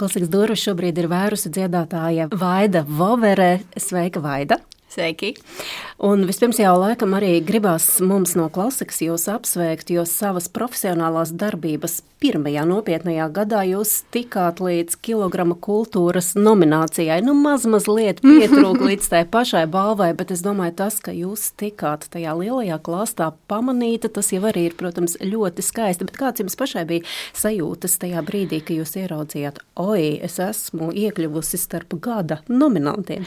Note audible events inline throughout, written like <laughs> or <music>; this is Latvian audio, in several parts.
Klasikas durvis šobrīd ir vērusi dziedātāja Vaida Vovere. Sveika, Vaida! Sveiki! Un vispirms jau laikam arī gribās mums no klasikas jūs apsveikt, jo savas profesionālās darbības pirmajā nopietnajā gadā jūs tikāt līdz kilograma kultūras nominācijai. Nu, maz mazliet <laughs> pietrūk līdz tai pašai balvai, bet es domāju, tas, ka jūs tikāt tajā lielajā klāstā pamanīta, tas jau arī ir, protams, ļoti skaisti. Bet kāds jums pašai bija sajūtas tajā brīdī, ka jūs ieraudzījāt, oi, es esmu iekļuvusi starp gada nominantiem?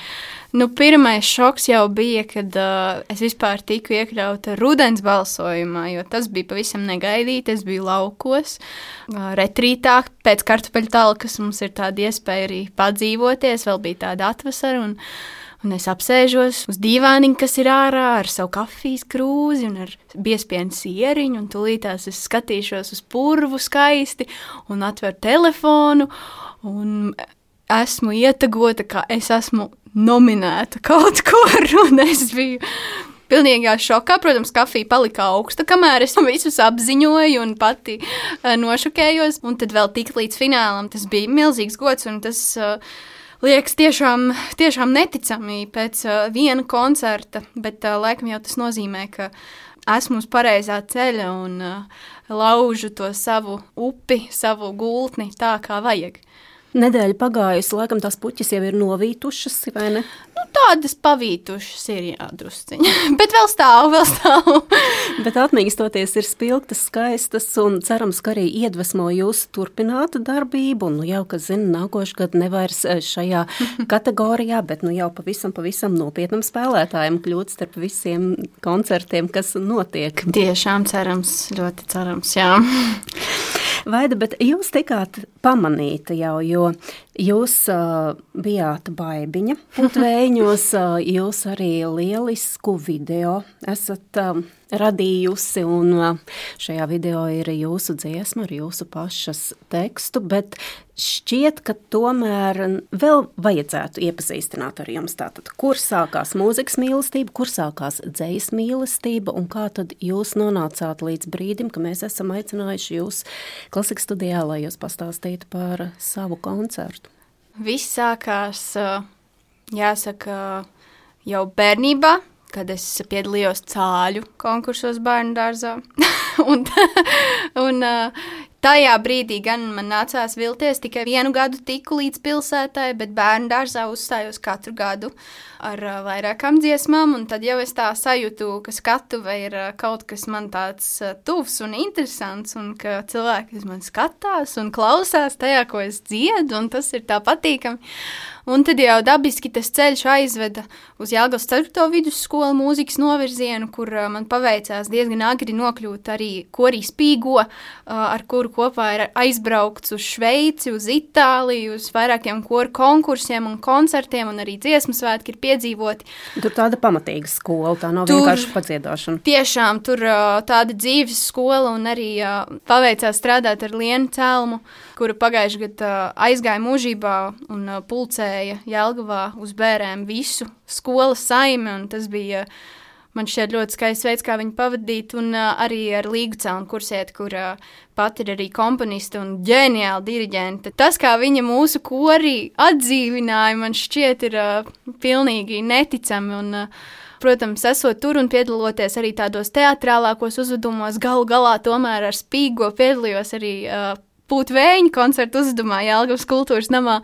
Nu, pirmais šoks jau bija, kad uh, es vispār tiku iekļauta rudens balsojumā, jo tas bija pavisam negaidīti. Es biju laukos, uh, retrītā pēc kartupeļu talkas. Mums ir tāda iespēja arī padzīvoties, vēl bija tāda atvasara. Un, Un es apsēžos uz dīvāniņa, kas ir ārā ar savu kafijas krūzi un ar biespienu sieriņu, un tūlītās es skatīšos uz purvu skaisti un atveru telefonu. Un esmu ietagota, ka es esmu nominēta kaut kur, <laughs> un es biju pilnīgā šokā. Protams, kafija palika augsta, kamēr es <laughs> visus apziņoju un pati uh, nošokējos. Un tad vēl tik līdz finālam tas bija milzīgs gods, tas uh, liekas tiešām, tiešām neticami pēc uh, viena koncerta, bet uh, laikam jau tas nozīmē, ka esmu uz pareizā ceļa un uh, laužu to savu upi, savu gultni tā, kā vajag. Nedēļa pagājusi, laikam tās puķis jau ir novītušas, vai ne? Nu, tādas pavītušas ir jādrusciņa, <laughs> bet vēl stāv, vēl stāv. <laughs> bet atmīkstoties ir spilgtas, skaistas un cerams, ka arī iedvesmo jūs turpināt darbību. Un, nu, jau, kas zina, nākošu gadu nevairs eh, šajā <laughs> kategorijā, bet nu jau pavisam, pavisam nopietnam spēlētājiem kļūt starp visiem koncertiem, kas notiek. Tiešām cerams, ļoti cerams, jā. Vaida, bet jūs tikāt pamanīta jau, jo jūs uh, bijāt baigiņa putekļos, uh, jūs arī lielisku video esat uh, radījusi, un uh, šajā video ir jūsu dziesma ar jūsu pašas tekstu, bet šķiet, ka tomēr vēl vajadzētu iepazīstināt ar jums. Tātad, kur sākās mūzikas mīlestība, kur sākās dzīs mīlestība, un kā tad jūs nonācāt līdz brīdim, ka mēs esam aicinājuši jūs klasikas studijā, lai jūs pastāstītu par savu koncertu? Viss sākās, jāsaka, jau bērnībā, kad es piedalījos cāļu konkursos bērnu dārzā. <laughs> un, un Tajā brīdī gan man nācās vilties, tikai vienu gadu tiku līdz pilsētai, bet bērnu dārzā uzstājos katru gadu ar vairākām dziesmām, un tad jau es tā sajūtu, ka skatuve ir kaut kas man tāds tuvs un interesants, un ka cilvēki uz mani skatās un klausās tajā, ko es dziedu, un tas ir tā patīkami. Un tad jau dabiski tas ceļš aizveda uz Jāgaunas 4. vidusskolu mūzikas novirzienu, kur man paveicās diezgan agri nokļūt arī korī spīgo, ar kuru kopā ir aizbraukts uz Šveici, uz Itāliju, uz vairākiem koru konkursiem un koncertiem, un arī dziesmu svētki ir piedzīvoti. Tur tāda pamatīga skola, tā nav tur, vienkārši padziedāšana. Tiešām tur tāda dzīves skola, un arī paveicās strādāt ar Lienu Celmu, kura pagājušajā gadā aizgāja mūžībā un pulcēja Jelgavā uz bērēm visu skolas saimi, tas bija man šķiet ļoti skaists veids, kā viņu pavadīt, un arī ar Līgu Cēlnu kursiet, kur pat ir arī komponiste un ģeniāla diriģente. Tas, kā viņa mūsu korī atdzīvināja, man šķiet ir pilnīgi neticami, un protams, esot tur un piedaloties arī tādos teatrālākos uzvedumos, galu galā tomēr ar spīgo piedalījos arī uh, Pūtvēņa koncertu uzdevumā Jālgavas kultūras namā.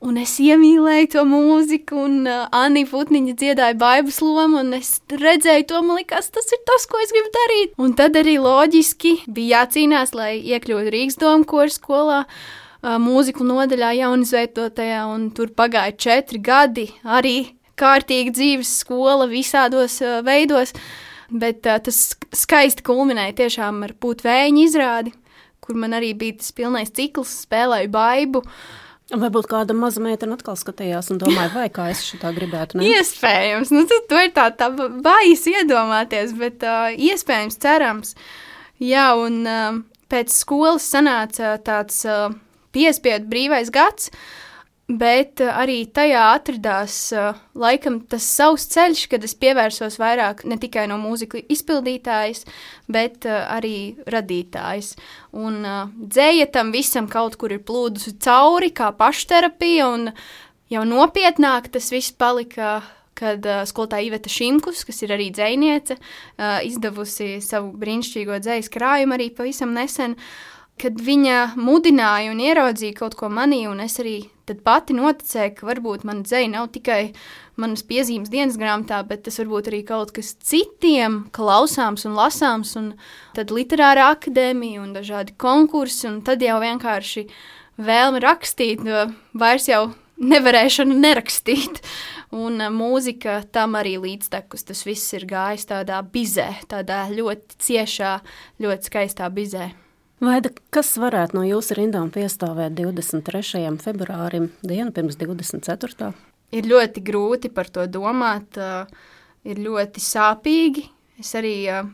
Un es iemīlēju to mūziku, un uh, Anna Putniņa dziedāja baibas lomu, un es redzēju to, man liekas, tas ir tas, ko es gribu darīt. Un tad arī loģiski bija jācīnās, lai iekļūtu Rīgas domu koru skolā. Uh, mūziku nodaļā jaunizveidotajā, un tur pagāja četri gadi. Arī kārtīga dzīves skola visādos uh, veidos, bet uh, tas skaisti kulminēja tiešām ar putvēņu izrādi kur man arī bija tas pilnais cikls, spēlēju baidu. Varbūt kāda maza meitene atkal skatījās un domāja, vai kā es šitā gribētu. Ne? Iespējams, nu, tu ir tā, tā baisi iedomāties, bet uh, iespējams, cerams. Jā, un uh, pēc skolas sanāca tāds uh, piespiedu brīvais gads. Bet arī tajā atradās laikam tas savs ceļš, kad es pievērsos vairāk ne tikai no mūzikas izpildītājas, bet arī radītājas. Un dzēja tam visam kaut kur ir plūdusi cauri, kā pašterapija, un jau nopietnāk tas viss palika kad uh, skolotāja Iveta Šimkus, kas ir arī dzēniece, uh, izdevusi savu brīnišķīgo dzējas krājumu arī pavisam nesen, kad viņa mudināja un ieraudzīja kaut ko manī, un es arī pati noticēju, ka varbūt mana dzēja nav tikai manas piezīmes dienas grāmatā, bet tas varbūt arī kaut kas citiem klausāms un lasāms, un tad literāra akadēmija un dažādi konkursi, un tad jau vienkārši vēlme rakstīt, vairs jau nevarēšanu nerakstīt. Un uh, mūzika tam arī līdztekus. Tas viss ir gājis tādā bizē, tādā ļoti ciešā, ļoti skaistā bizē. Vaida, kas varētu no jūsu rindām piestāvēt 23. februārim, dienu pirms 24. Ir ļoti grūti par to domāt, uh, ir ļoti sāpīgi. Es arī uh,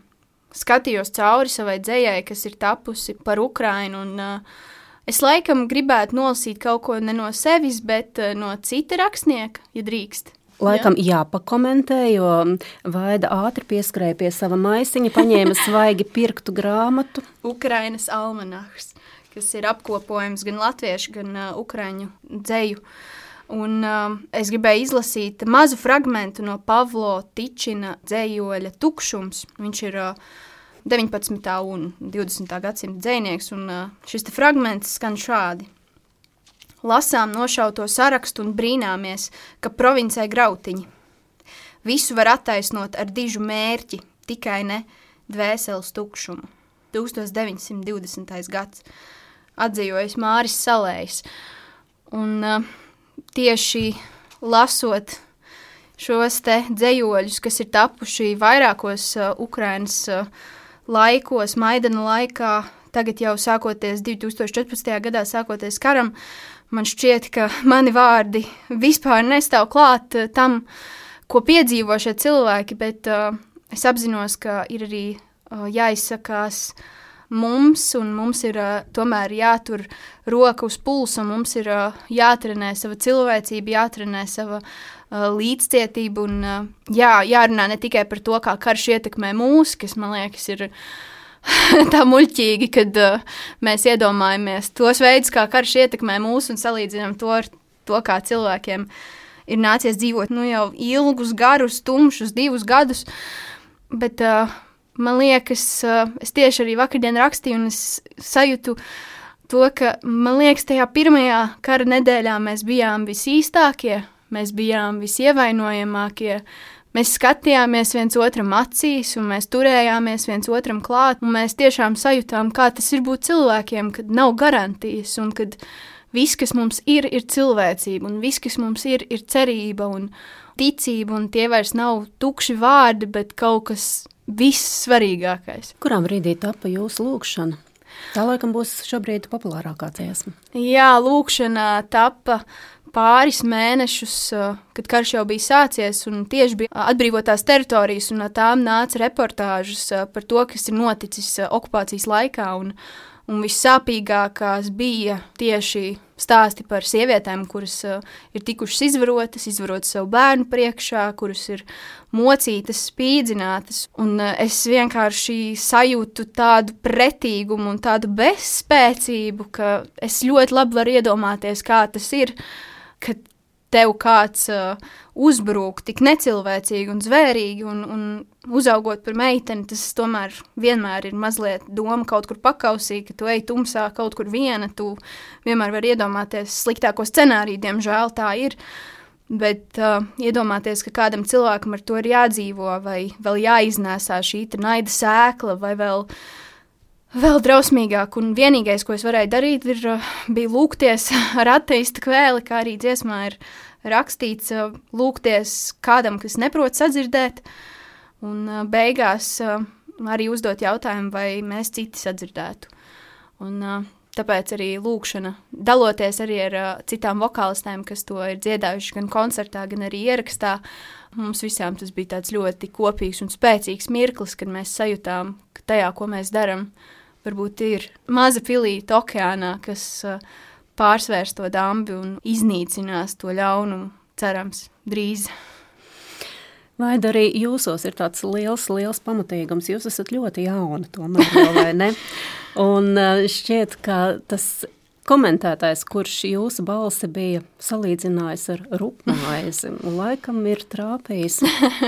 skatījos cauri savai dzējai, kas ir tapusi par Ukrainu. Un, uh, Es laikam gribētu nolasīt kaut ko ne no sevis, bet no cita rakstnieka, ja drīkst. Laikam Jā. jāpakomentē, jo Vaida ātri pieskrēja pie sava maisiņa, paņēma <laughs> svaigi pirktu grāmatu. Ukrainas almanahs, kas ir apkopojums gan latviešu, gan uh, ukraiņu dzēju. Un, uh, es gribēju izlasīt mazu fragment no Pavlo Tičina dzējoļa Tukšums. Viņš ir uh, 19. un 20. gadsimta dzinieks, un šis fragments skan šādi. Lasām nošauto sarakstu un brīnāmies, ka provincē grautiņi. Visu var attaisnot ar dižu mērķi, tikai ne dvēseles tukšumu. 1920. gads atzīvojas Māris Salējs. Un uh, tieši lasot šos te dzējoļus, kas ir tapuši vairākos uh, Ukrainas uh, laikos, Maidana laikā, tagad jau sākoties 2014. gadā, sākoties karam, man šķiet, ka mani vārdi vispār nestāv klāt eh, tam, ko piedzīvo šie cilvēki, bet uh, es apzinos, ka ir arī uh, jāizsakās mums, un mums ir uh, tomēr jātur roka uz pulsa, mums ir uh, jātrenē sava cilvēcība, jātrenē sava uh, Uh, līdzcietību un uh, jā, jārunā ne tikai par to, kā karš ietekmē mūs, kas man liekas ir <laughs> tā muļķīgi, kad uh, mēs iedomājamies tos veidus, kā karš ietekmē mūs un salīdzinām to ar to, kā cilvēkiem ir nācies dzīvot nu, jau ilgus, garus, tumšus, divus gadus. Bet uh, man liekas, uh, es tieši arī vakardien rakstīju, un es sajūtu to, ka man liekas, tajā pirmajā kara nedēļā mēs bijām visīstākie mēs bijām visievainojamākie. Mēs skatījāmies viens otram acīs, un mēs turējāmies viens otram klāt, un mēs tiešām sajūtām, kā tas ir būt cilvēkiem, kad nav garantijas, un kad viss, kas mums ir, ir cilvēcība, un viss, kas mums ir, ir cerība un ticība, un tie vairs nav tukši vārdi, bet kaut kas vissvarīgākais. Kurā brīdī tapa jūsu lūkšana? Tā laikam būs šobrīd populārākā dziesma. Jā, lūkšana tapa pāris mēnešus, kad karš jau bija sācies, un tieši bija atbrīvotās teritorijas, un no tām nāca reportāžas par to, kas ir noticis okupācijas laikā. Un, un vissāpīgākās bija tieši stāsti par sievietēm, kuras ir tikušas izvarotas, izvarotas savu bērnu priekšā, kuras ir mocītas, spīdzinātas. Un es vienkārši sajūtu tādu pretīgumu un tādu bezspēcību, ka es ļoti labi varu iedomāties, kā tas ir. Ka tev kāds uh, uzbrūk tik necilvēcīgi un zvērīgi, un, un uzaugot par meiteni, tas tomēr vienmēr ir mazliet doma kaut kur pakausī, ka tu ej tumsā kaut kur viena, tu vienmēr vari iedomāties sliktāko scenāriju, diemžēl tā ir. Bet uh, iedomāties, ka kādam cilvēkam ar to ir jādzīvo, vai vēl jāiznēsā šī naida sēkla, vai vēl uh, Vēl drausmīgāk, un vienīgais, ko es varēju darīt, ir, uh, bija lūgties <laughs> ar ateista kvēli, kā arī dziesmā ir rakstīts, uh, lūgties kādam, kas neprot sadzirdēt, un uh, beigās arī uzdot jautājumu, vai mēs citi sadzirdētu. Un, tāpēc arī lūkšana, daloties arī ar citām vokālistēm, kas to ir dziedājuši gan koncertā, gan arī ierakstā, mums visām tas bija tāds ļoti kopīgs un spēcīgs mirklis, kad mēs sajūtām, ka tajā, ko mēs darām, varbūt ir maza filīta okeānā, kas uh, pārsvērs to dambi un iznīcinās to ļaunumu, cerams, drīz. Vai arī jūsos ir tāds liels, liels pamatīgums? Jūs esat ļoti jauni, tomēr, vai ne? <laughs> Un šķiet, ka tas komentētājs, kurš jūsu balsi bija salīdzinājis ar rupmaizi, laikam ir trāpījis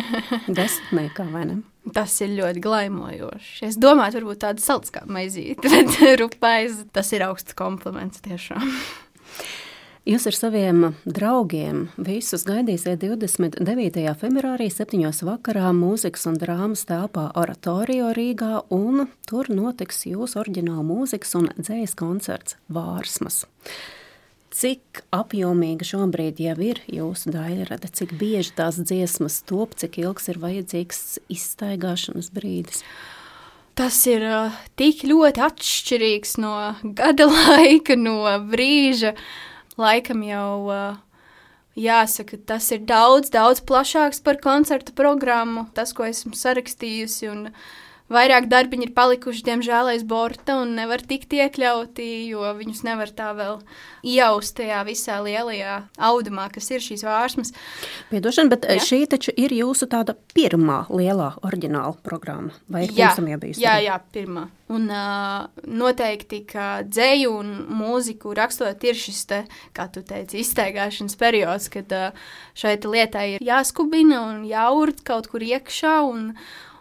<laughs> desmitniekā, vai ne? Tas ir ļoti glaimojoši. Es domāju, varbūt tāda salds kā maizīte, <laughs> bet rupmaize tas ir augsts kompliments tiešām. Jūs ar saviem draugiem visus gaidīsiet 29. februārī, 7. vakarā mūzikas un drāmas telpā Oratorio Rīgā, un tur notiks jūsu oriģināla mūzikas un dzējas koncerts Vārsmas. Cik apjomīga šobrīd jau ir jūsu daļrada, cik bieži tās dziesmas top, cik ilgs ir vajadzīgs izstaigāšanas brīdis? Tas ir uh, tik ļoti atšķirīgs no <laughs> gada laika, no brīža, laikam jau uh, jāsaka, tas ir daudz, daudz plašāks par koncertu programmu, tas, ko esmu sarakstījusi. Un, uh, Vairāk darbiņi ir palikuši, diemžēl, aiz borta un nevar tikt iekļauti, jo viņus nevar tā vēl iejaust tajā visā lielajā audumā, kas ir šīs vārsmas. Piedošana, bet ja? šī taču ir jūsu tāda pirmā lielā oriģināla programma, vai ir jā, jau bijusi? Jā, jā, pirmā. Un uh, noteikti, ka dzēju un mūziku rakstot ir šis te, kā tu teici, izteigāšanas periods, kad uh, šai lietai ir jāskubina un jāurt kaut kur iekšā un,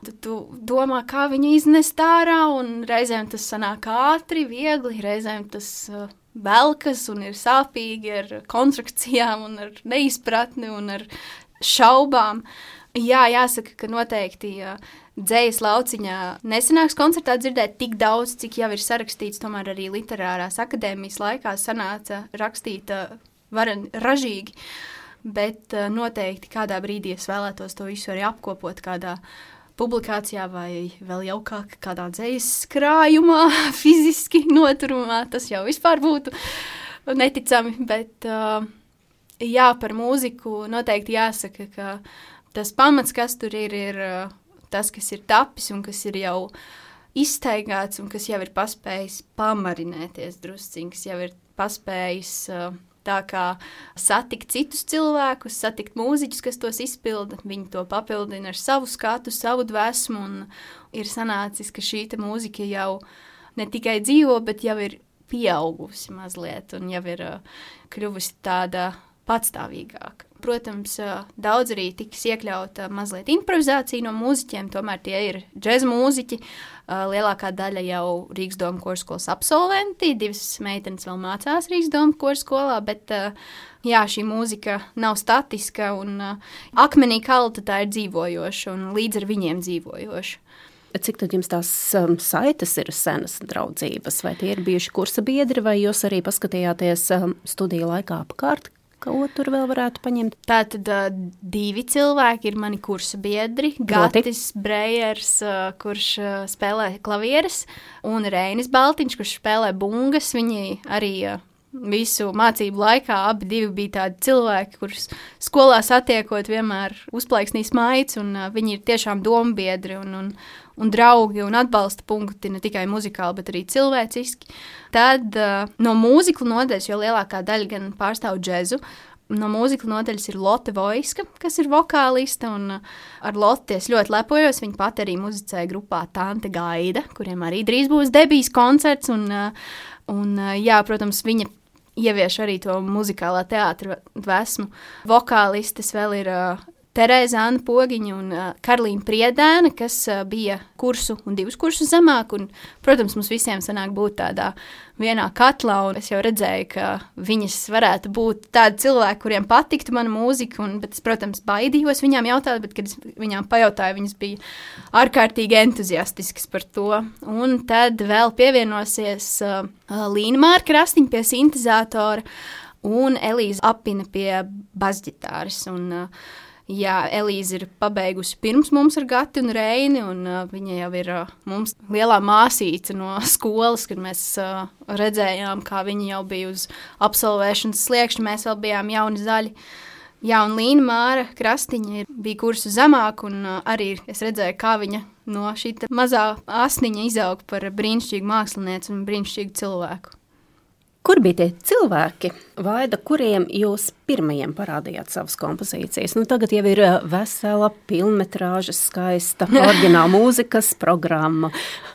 Tad tu domā, kā viņu iznest ārā, un reizēm tas sanāk ātri, viegli, reizēm tas uh, velkas un ir sāpīgi ar konstrukcijām, un ar neizpratni un ar šaubām. Jā, jāsaka, ka noteikti uh, dzējas lauciņā nesanāks koncertā dzirdēt tik daudz, cik jau ir sarakstīts. Tomēr arī literārās akadēmijas laikā sanāca rakstīt uh, varen ražīgi. Bet noteikti kādā brīdī es vēlētos to visu arī apkopot kādā uh, publikācijā vai vēl jaukāk kādā dzīslas krājumā, <laughs> fiziski noturumā. Tas jau vispār būtu neticami, bet jā, par mūziku noteikti jāsaka, ka tas pamats, kas tur ir, ir tas, kas ir tapis un kas ir jau izteigāts un kas jau ir paspējis pamarinēties drusciņš, jau ir paspējis uh, Tā kā satikt citus cilvēkus, satikt mūziķus, kas tos izpilda, viņi to papildina ar savu skatu, savu dvēsmu. Ir sanācis, ka šī mūzika jau ne tikai dzīvo, bet jau ir pieaugusi mazliet un jau ir uh, kļuvusi tāda patstāvīgāka. Protams, daudz arī tiks iekļauta mazliet improvizācija no mūziķiem, tomēr tie ir džēza mūziķi. Lielākā daļa jau Rīgas domu korskolas absolventi, divas meitenes vēl mācās Rīgas domu korskolā, bet jā, šī mūzika nav statiska un akmenī kalta tā ir dzīvojoša un līdz ar viņiem dzīvojoša. Cik tad jums tās um, saites ir senas draudzības, vai tie ir bijuši kursa biedri, vai jūs arī paskatījāties um, studiju laikā apkārt, Ko tur vēl varētu paņemt? Tātad uh, divi cilvēki ir mani kursa biedri. Gatis Brejers, uh, kurš uh, spēlē klavieres, un Reinis Baltiņš, kurš spēlē bungas. Viņi arī uh, visu mācību laikā abi bija tādi cilvēki, kurus skolā satiekot, vienmēr uzplaiksnīs maigs, un uh, viņi ir tiešām dombiedri un, un, un draugi un atbalsta punkti ne tikai muzikāli, bet arī cilvēciski. Tad uh, no mūzikas nodaļas, jo lielākā daļa gan pārstāv džēzu, no mūzikas nodaļas ir Lotte Voiska, kas ir vokāliste. Ar Lotte es ļoti lepojos. Viņa pat arī muzicēja grupā Tante Gaida, kuriem arī drīz būs debijas koncerts. Un, un, jā, protams, viņa ievieš arī to muzikālā teātra dvēsmu. Vokālistes vēl ir uh, Terēza Anna Pogiņa un uh, Karolīna Priedēna, kas uh, bija kursu un divus kursus zemāk. Un, protams, mums visiem sanāk būt tādā vienā katlā, un es jau redzēju, ka viņas varētu būt tādi cilvēki, kuriem patiktu mana mūzika, un, bet es, protams, baidījos viņām jautāt, bet, kad es viņām pajautāju, viņas bija ārkārtīgi entuziastiskas par to. Un tad vēl pievienosies uh, Līna Mārka Rastiņa pie sintezatora un Elīza Apina pie basģitāras. Un, uh, Jā, Elīze ir pabeigusi pirms mums ar Gati un Reini, un uh, viņa jau ir uh, mums lielā māsīca no <laughs> skolas, kad mēs uh, redzējām, kā viņa jau bija uz absolvēšanas sliekšņa, mēs vēl bijām jauni zaļi. Jā, un Līna Māra Krastiņa bija kursu zemāk, un uh, arī es redzēju, kā viņa no šī mazā asniņa izauga par brīnišķīgu mākslinieci un brīnišķīgu cilvēku. Kur bija tie cilvēki, Vaida, kuriem jūs pirmajiem parādījāt savas kompozīcijas? Nu, tagad jau ir vesela filmetrāžas, skaista, <laughs> oriģināla mūzikas programma.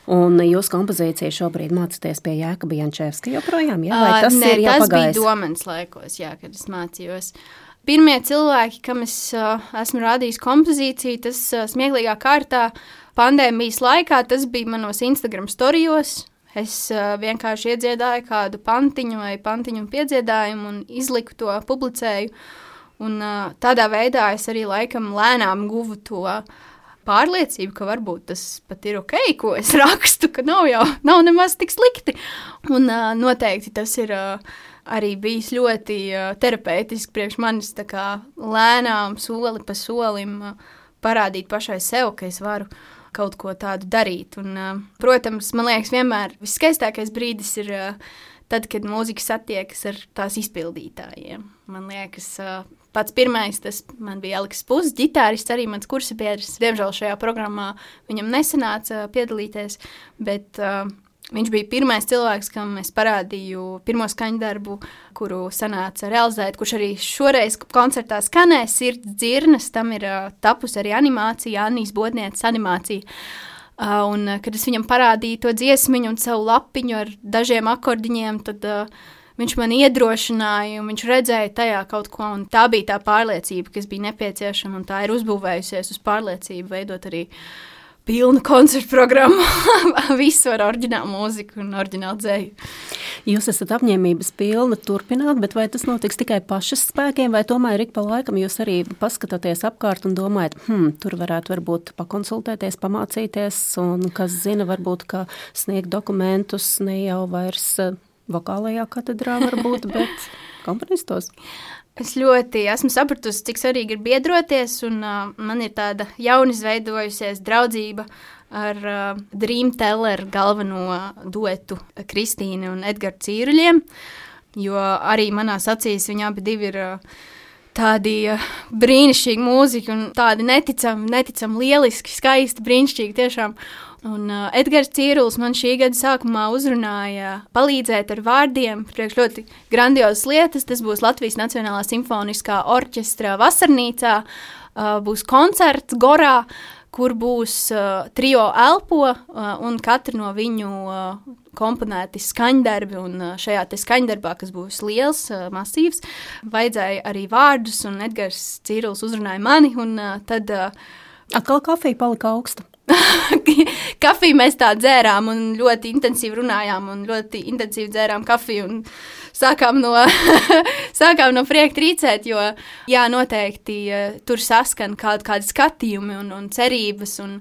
Un jūs kompozīciju šobrīd mācāties pie Jēkabā Jančevska joprojām? Jā, vai tas uh, ne, ir tas jāpagājis? bija domens laikos, jā, kad es mācījos. Pirmie cilvēki, kam es uh, esmu rādījis kompozīciju, tas uh, smieklīgā kārtā pandēmijas laikā, tas bija manos Instagram storijos. Es uh, vienkārši iedziedāju kādu pantiņu vai pantiņu piedziedājumu un izliku to, publicēju. Un, uh, tādā veidā es arī laikam lēnām guvu to pārliecību, ka varbūt tas pat ir ok, ko es <laughs> rakstu, ka nav jau nav nemaz tik slikti. Un uh, noteikti tas ir uh, arī bijis ļoti uh, terapeitiski priekš manis, tā kā lēnām, soli pa solim uh, parādīt pašai sev, ka es varu kaut ko tādu darīt. Un, uh, protams, man liekas, vienmēr viskaistākais brīdis ir uh, tad, kad mūzika satiekas ar tās izpildītājiem. Man liekas, uh, pats pirmais tas bija Aleks Puses, ģitārists, arī mans kursabiedrs. Diemžēl šajā programmā viņam nesanāca piedalīties, bet uh, Viņš bija pirmais cilvēks, kam es parādīju pirmo skaņdarbu, kuru sanāca realizēt, kurš arī šoreiz koncertā skanēs. Sirds dzirnas, tam ir uh, tapusi arī animācija, Annijas Bodnieces animācija. Uh, un, kad es viņam parādīju to dziesmiņu un savu lapiņu ar dažiem akordiņiem, tad uh, viņš man iedrošināja, un viņš redzēja tajā kaut ko. Tā bija tā pārliecība, kas bija nepieciešama, un tā ir uzbūvējusies uz pārliecību, veidot arī uh, pilnu koncertu programmu. <laughs> Visu ar oriģinālu mūziku un oriģinālu dzēju. Jūs esat apņēmības pilna turpināt, bet vai tas notiks tikai pašas spēkiem, vai tomēr ik pa laikam jūs arī paskatāties apkārt un domājat, hmm, tur varētu varbūt pakonsultēties, pamācīties, un kas zina, varbūt, ka sniegt dokumentus ne jau vairs eh, vokālajā katedrā varbūt, <laughs> bet komponistos? Es ļoti esmu sapratusi, cik svarīgi ir biedroties, un uh, man ir tāda jauna izveidojusies draudzība ar uh, Dream Teller galveno duetu Kristīnu un Edgars Cīruļiem, jo arī manās acīs viņi abi ir uh, tādi uh, brīnišķīgi mūziķi un tādi neticami, neticami lieliski, skaisti, brīnišķīgi tiešām. Un uh, Edgars Cīrulis man šī gada sākumā uzrunāja palīdzēt ar vārdiem priekš ļoti grandiozas lietas. Tas būs Latvijas Nacionālā simfoniskā orķestra vasarnīcā, uh, būs koncerts Gorā, kur būs uh, trio elpo uh, un katra no viņu uh, komponēti skaņdarbi, un uh, šajā skaņdarbā, kas būs liels, uh, masīvs, vajadzēja arī vārdus, un Edgars Cīrulis uzrunāja mani, un uh, tad... Uh, Atkal kafija palika augsta. <laughs> kafiju mēs tā dzērām un ļoti intensīvi runājām un ļoti intensīvi dzērām kafiju un sākām no, <laughs> sākām no prieka trīcēt, jo jā, noteikti tur saskan kaut kādi skatījumi un, un cerības un,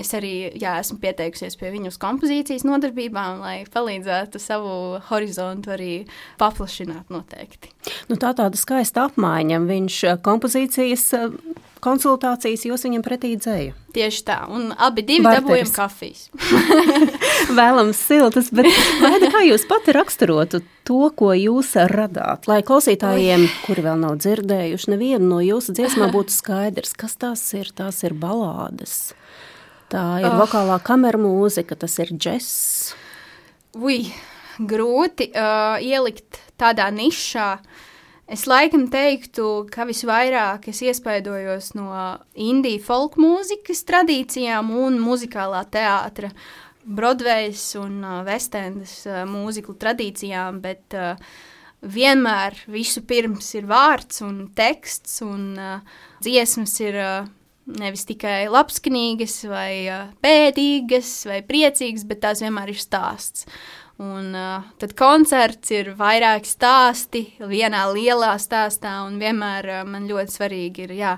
Es arī jā, esmu pieteikusies pie viņu kompozīcijas nodarbībām, lai palīdzētu savu horizontu arī paplašināt noteikti. Nu, tā tāda skaista apmaiņa. Viņš kompozīcijas konsultācijas jūs viņam pretī dzēju. Tieši tā, un abi divi dabūjam kafijas. <laughs> <laughs> Vēlams siltas, bet Vaida, kā jūs pati raksturotu to, ko jūs radāt? Lai klausītājiem, kuri vēl nav dzirdējuši, nevienu no jūsu dziesmām <laughs> būtu skaidrs, kas tās ir, tās ir balādes. Tā ir oh. vokālā kamera mūzika, tas ir džess. Ui, grūti uh, ielikt tādā nišā. Es laikam teiktu, ka visvairāk es iespaidojos no indiju folk mūzikas tradīcijām un muzikālā teātra, Broadways un uh, Vestendas uh, mūziklu tradīcijām, bet uh, vienmēr visu pirms ir vārds un teksts un uh, dziesmas ir uh, Nevis tikai labskanīgas, vai pēdīgas, vai priecīgas, bet tās vienmēr ir stāsts. Un uh, tad koncerts ir vairāk stāsti vienā lielā stāstā, un vienmēr uh, man ļoti svarīgi ir jā,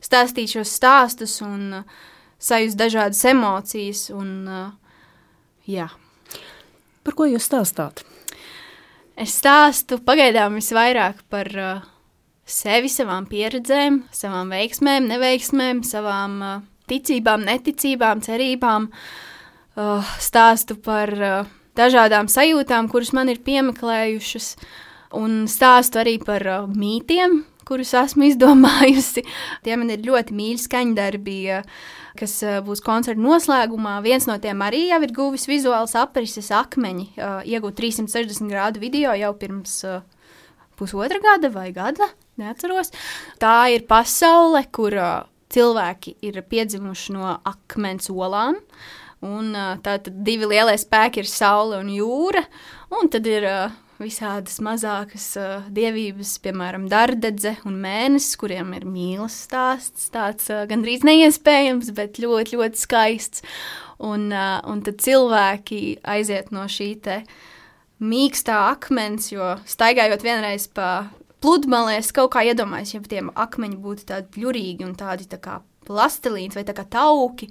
stāstīt šos stāstus un uh, sajust dažādas emocijas. Un, uh, jā. Par ko jūs stāstāt? Es stāstu pagaidām visvairāk par uh, sevi, savām pieredzēm, savām veiksmēm, neveiksmēm, savām uh, ticībām, neticībām, cerībām. Uh, stāstu par uh, dažādām sajūtām, kuras man ir piemeklējušas, un stāstu arī par uh, mītiem, kurus esmu <laughs> izdomājusi. Tie man ir ļoti mīļi skaņdarbi, kas būs koncerta noslēgumā. Viens no tiem arī jau ir guvis vizuāls aprises akmeņi, iegūt 360 grādu video jau pirms pusotra gada vai gada, neatceros. Tā ir pasaule, kur cilvēki ir piedzimuši no akmens olām. Un, tā tad divi lielie spēki ir saule un jūra. Un tad ir uh, visādas mazākas uh, dievības, piemēram, dārdedze un mēnesis, kuriem ir mīlestības stāsts. Tāds uh, gandrīz neiespējams, bet ļoti, ļoti skaists. Un, uh, un tad cilvēki aiziet no šī mīkstā akmens, jo staigājot vienreiz pa pludmalēs, kaut kā iedomājas, ja tiem akmeņi būtu tādi pļurīgi un tādi tā kā plastelīns vai tā kā tauki,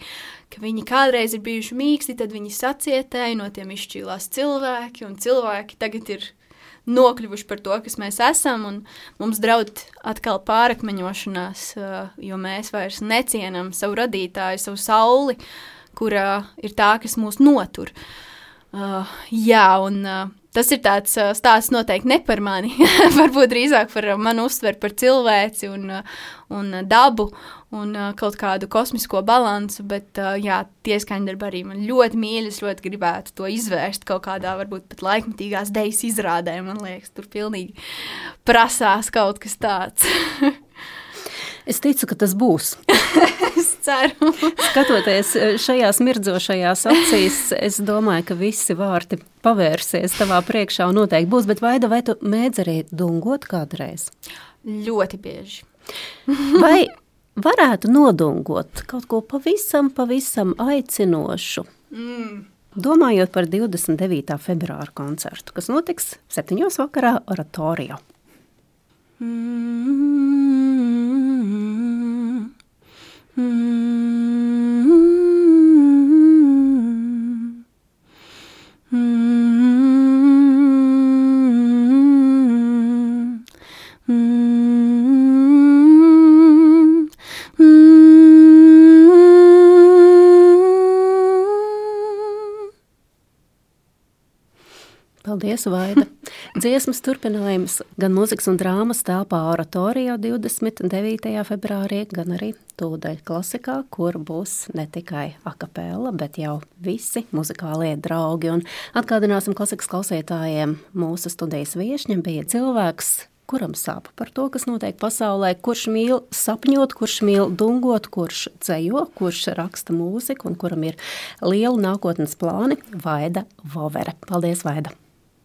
ka viņi kādreiz ir bijuši mīksti, tad viņi sacietēja, no tiem izšķīlās cilvēki, un cilvēki tagad ir nokļuvuši par to, kas mēs esam, un mums draud atkal pārakmeņošanās, jo mēs vairs necienam savu radītāju, savu sauli, kura ir tā, kas mūs notur. Uh, jā, un uh, tas ir tāds uh, stāsts noteikti ne par mani, <laughs> varbūt drīzāk par manu uztveri par cilvēci un, un dabu un kaut kādu kosmisko balansu, bet jā, tie skaņdarbi arī man ļoti mīļas, ļoti gribētu to izvērst kaut kādā varbūt pat laikmatīgās dejas izrādē, man liekas, tur pilnīgi prasās kaut kas tāds. <laughs> es ticu, ka tas būs. <laughs> ceru. <laughs> Skatoties šajās mirdzošajās acīs, es domāju, ka visi vārti pavērsies tavā priekšā un noteikti būs, bet Vaida, vai tu mēdz arī dungot kādreiz? Ļoti bieži. <laughs> vai varētu nodungot kaut ko pavisam, pavisam aicinošu. Mm. Domājot par 29. februāra koncertu, kas notiks 7. vakarā oratorijā. Mm. Paldies, Vaida! Dziesmas turpinājums gan mūzikas un drāmas telpā oratorijā 29. februārī, gan arī tūdaļ klasikā, kur būs ne tikai akapela, bet jau visi muzikālie draugi. Un atgādināsim klasikas klausītājiem, mūsu studijas viešņam bija cilvēks, kuram sāp par to, kas notiek pasaulē, kurš mīl sapņot, kurš mīl dungot, kurš ceļo, kurš raksta mūziku un kuram ir liela nākotnes plāni - Vaida Vovere. Paldies, Vaida!